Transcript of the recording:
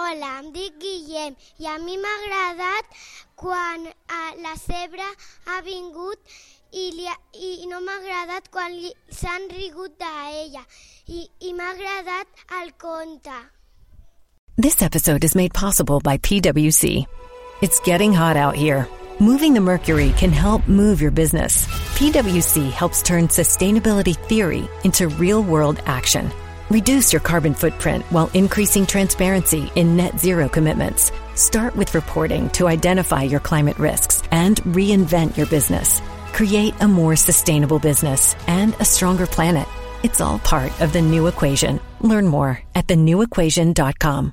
Hola, em dic Guillem i a mi m'ha agradat quan uh, la zebra ha vingut i, li ha, i no m'ha agradat quan s'han rigut d'ella i, i m'ha agradat el conte. This episode is made possible by PWC. It's getting hot out here. Moving the mercury can help move your business. PWC helps turn sustainability theory into real world action. Reduce your carbon footprint while increasing transparency in net zero commitments. Start with reporting to identify your climate risks and reinvent your business. Create a more sustainable business and a stronger planet. It's all part of the new equation. Learn more at thenewequation.com.